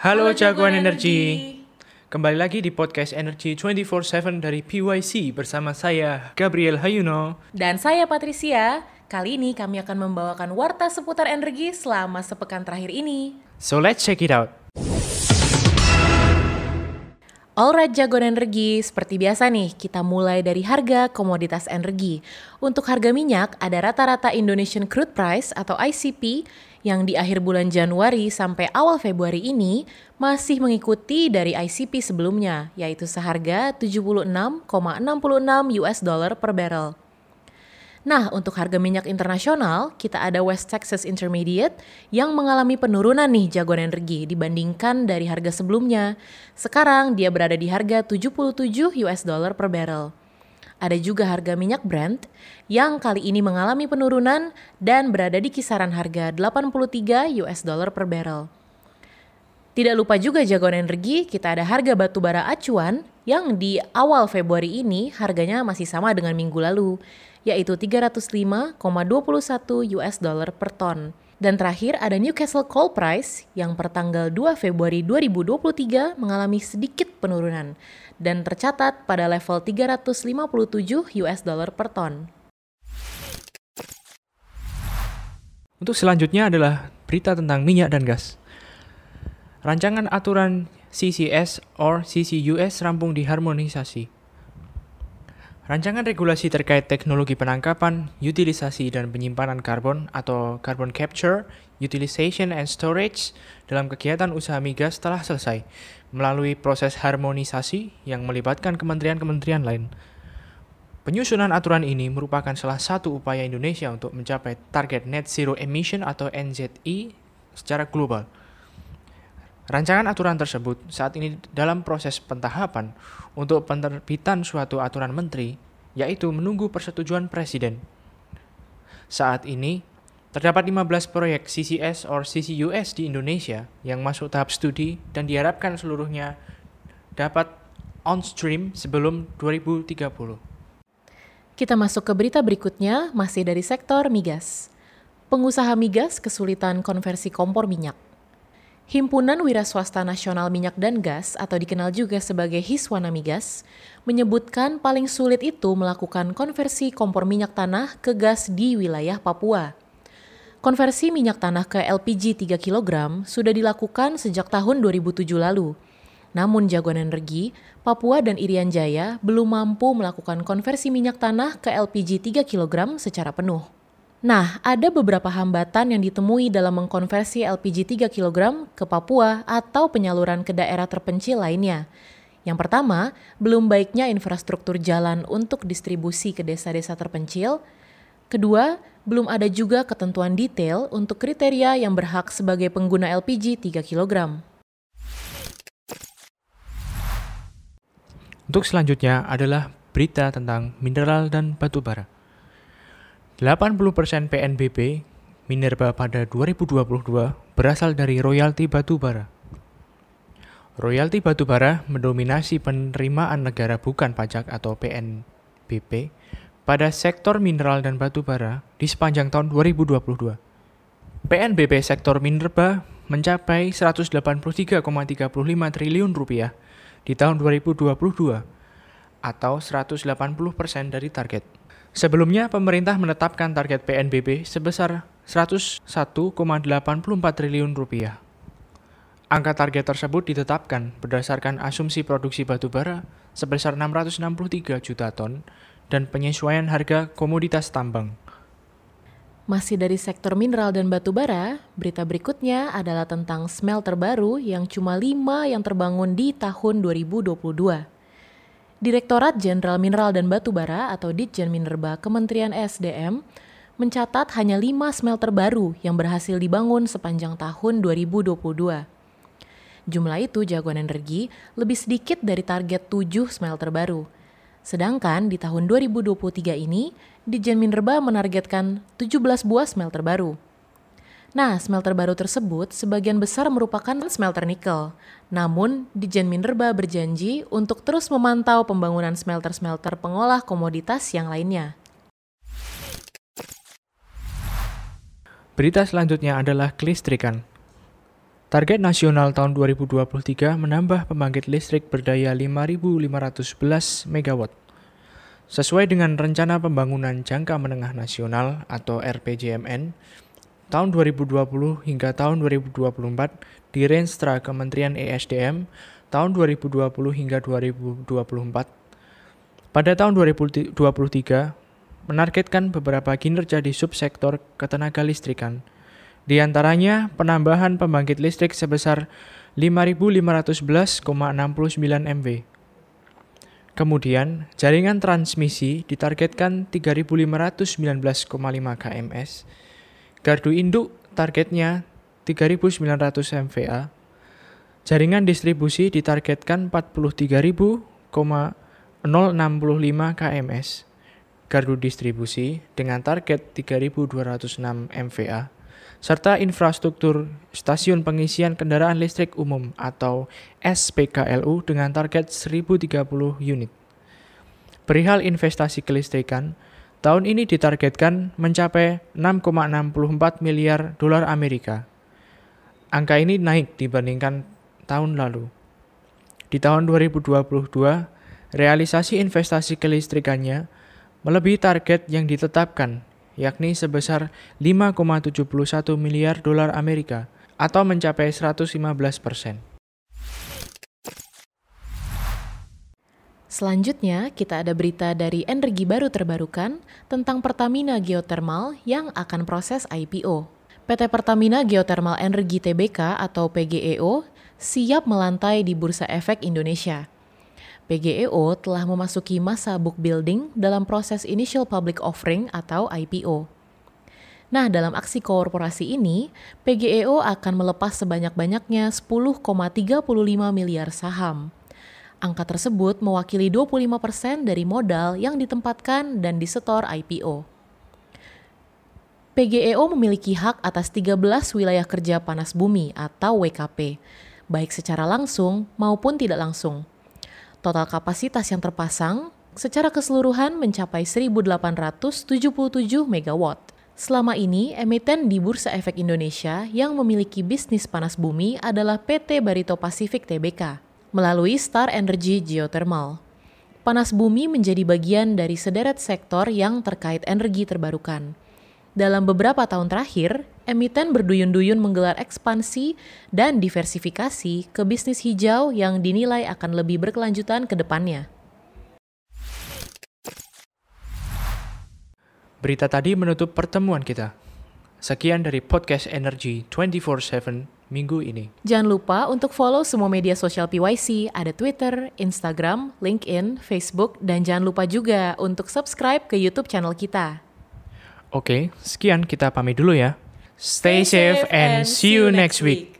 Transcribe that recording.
Halo jagoan energi. Kembali lagi di podcast Energy 24/7 dari PYC bersama saya Gabriel Hayuno. Dan saya Patricia. Kali ini kami akan membawakan warta seputar energi selama sepekan terakhir ini. So let's check it out. Alright jagoan energi, seperti biasa nih kita mulai dari harga komoditas energi. Untuk harga minyak ada rata-rata Indonesian Crude Price atau ICP yang di akhir bulan Januari sampai awal Februari ini masih mengikuti dari ICP sebelumnya, yaitu seharga 76,66 US dollar per barrel. Nah, untuk harga minyak internasional, kita ada West Texas Intermediate yang mengalami penurunan nih jagoan energi dibandingkan dari harga sebelumnya. Sekarang dia berada di harga 77 US dollar per barrel. Ada juga harga minyak Brent yang kali ini mengalami penurunan dan berada di kisaran harga 83 US dollar per barrel. Tidak lupa juga jagoan energi, kita ada harga batu bara acuan yang di awal Februari ini harganya masih sama dengan minggu lalu, yaitu 305,21 US dollar per ton. Dan terakhir ada Newcastle Coal Price yang per tanggal 2 Februari 2023 mengalami sedikit penurunan dan tercatat pada level 357 US dollar per ton. Untuk selanjutnya adalah berita tentang minyak dan gas. Rancangan aturan CCS or CCUS rampung diharmonisasi. Rancangan regulasi terkait teknologi penangkapan, utilisasi, dan penyimpanan karbon atau carbon capture, utilization, and storage dalam kegiatan usaha migas telah selesai melalui proses harmonisasi yang melibatkan kementerian-kementerian lain. Penyusunan aturan ini merupakan salah satu upaya Indonesia untuk mencapai target net zero emission atau NZE secara global. Rancangan aturan tersebut saat ini dalam proses pentahapan untuk penerbitan suatu aturan menteri, yaitu menunggu persetujuan presiden. Saat ini, terdapat 15 proyek CCS or CCUS di Indonesia yang masuk tahap studi dan diharapkan seluruhnya dapat on stream sebelum 2030. Kita masuk ke berita berikutnya, masih dari sektor migas. Pengusaha migas kesulitan konversi kompor minyak. Himpunan Wira Swasta Nasional Minyak dan Gas atau dikenal juga sebagai Hiswana Migas menyebutkan paling sulit itu melakukan konversi kompor minyak tanah ke gas di wilayah Papua. Konversi minyak tanah ke LPG 3 kg sudah dilakukan sejak tahun 2007 lalu. Namun jagoan energi, Papua dan Irian Jaya belum mampu melakukan konversi minyak tanah ke LPG 3 kg secara penuh. Nah, ada beberapa hambatan yang ditemui dalam mengkonversi LPG 3 kg ke Papua atau penyaluran ke daerah terpencil lainnya. Yang pertama, belum baiknya infrastruktur jalan untuk distribusi ke desa-desa terpencil. Kedua, belum ada juga ketentuan detail untuk kriteria yang berhak sebagai pengguna LPG 3 kg. Untuk selanjutnya adalah berita tentang mineral dan batu bara. 80% PNBP Minerba pada 2022 berasal dari royalti batu bara. Royalti batu bara mendominasi penerimaan negara bukan pajak atau PNBP pada sektor mineral dan batu bara di sepanjang tahun 2022. PNBP sektor minerba mencapai 183,35 triliun rupiah di tahun 2022 atau 180% dari target. Sebelumnya, pemerintah menetapkan target PNBP sebesar 101,84 triliun rupiah. Angka target tersebut ditetapkan berdasarkan asumsi produksi batu bara sebesar 663 juta ton dan penyesuaian harga komoditas tambang. Masih dari sektor mineral dan batu bara, berita berikutnya adalah tentang smelter baru yang cuma 5 yang terbangun di tahun 2022. Direktorat Jenderal Mineral dan Batu Bara atau Ditjen Minerba Kementerian SDM mencatat hanya 5 smelter baru yang berhasil dibangun sepanjang tahun 2022. Jumlah itu jagoan energi lebih sedikit dari target 7 smelter baru. Sedangkan di tahun 2023 ini, Ditjen Minerba menargetkan 17 buah smelter baru. Nah, smelter baru tersebut sebagian besar merupakan smelter nikel. Namun, Dijen Minerba berjanji untuk terus memantau pembangunan smelter-smelter pengolah komoditas yang lainnya. Berita selanjutnya adalah kelistrikan. Target nasional tahun 2023 menambah pembangkit listrik berdaya 5.511 MW. Sesuai dengan Rencana Pembangunan Jangka Menengah Nasional atau RPJMN, tahun 2020 hingga tahun 2024 di Renstra Kementerian ESDM tahun 2020 hingga 2024. Pada tahun 2023, menargetkan beberapa kinerja di subsektor ketenaga listrikan, di antaranya penambahan pembangkit listrik sebesar 5.511,69 MW. Kemudian, jaringan transmisi ditargetkan 3.519,5 kms. Gardu induk targetnya 3.900 MVA. Jaringan distribusi ditargetkan 43.000,065 kms. Gardu distribusi dengan target 3.206 MVA serta infrastruktur stasiun pengisian kendaraan listrik umum atau SPKLU dengan target 1030 unit. Perihal investasi kelistrikan, tahun ini ditargetkan mencapai 6,64 miliar dolar Amerika. Angka ini naik dibandingkan tahun lalu. Di tahun 2022, realisasi investasi kelistrikannya melebihi target yang ditetapkan yakni sebesar 5,71 miliar dolar Amerika atau mencapai 115 persen. Selanjutnya, kita ada berita dari energi baru terbarukan tentang Pertamina Geothermal yang akan proses IPO. PT Pertamina Geothermal Energi Tbk atau PGEO siap melantai di Bursa Efek Indonesia. PGEO telah memasuki masa book building dalam proses initial public offering atau IPO. Nah, dalam aksi korporasi ini, PGEO akan melepas sebanyak-banyaknya 10,35 miliar saham. Angka tersebut mewakili 25% dari modal yang ditempatkan dan disetor IPO. PGEO memiliki hak atas 13 wilayah kerja panas bumi atau WKP, baik secara langsung maupun tidak langsung. Total kapasitas yang terpasang secara keseluruhan mencapai 1.877 MW. Selama ini, emiten di Bursa Efek Indonesia yang memiliki bisnis panas bumi adalah PT Barito Pacific Tbk melalui Star Energy Geothermal. Panas bumi menjadi bagian dari sederet sektor yang terkait energi terbarukan. Dalam beberapa tahun terakhir, emiten berduyun-duyun menggelar ekspansi dan diversifikasi ke bisnis hijau yang dinilai akan lebih berkelanjutan ke depannya. Berita tadi menutup pertemuan kita. Sekian dari podcast Energy 24/7 minggu ini. Jangan lupa untuk follow semua media sosial PYC, ada Twitter, Instagram, LinkedIn, Facebook, dan jangan lupa juga untuk subscribe ke YouTube channel kita. Oke, sekian kita pamit dulu ya. Stay safe and see you next week.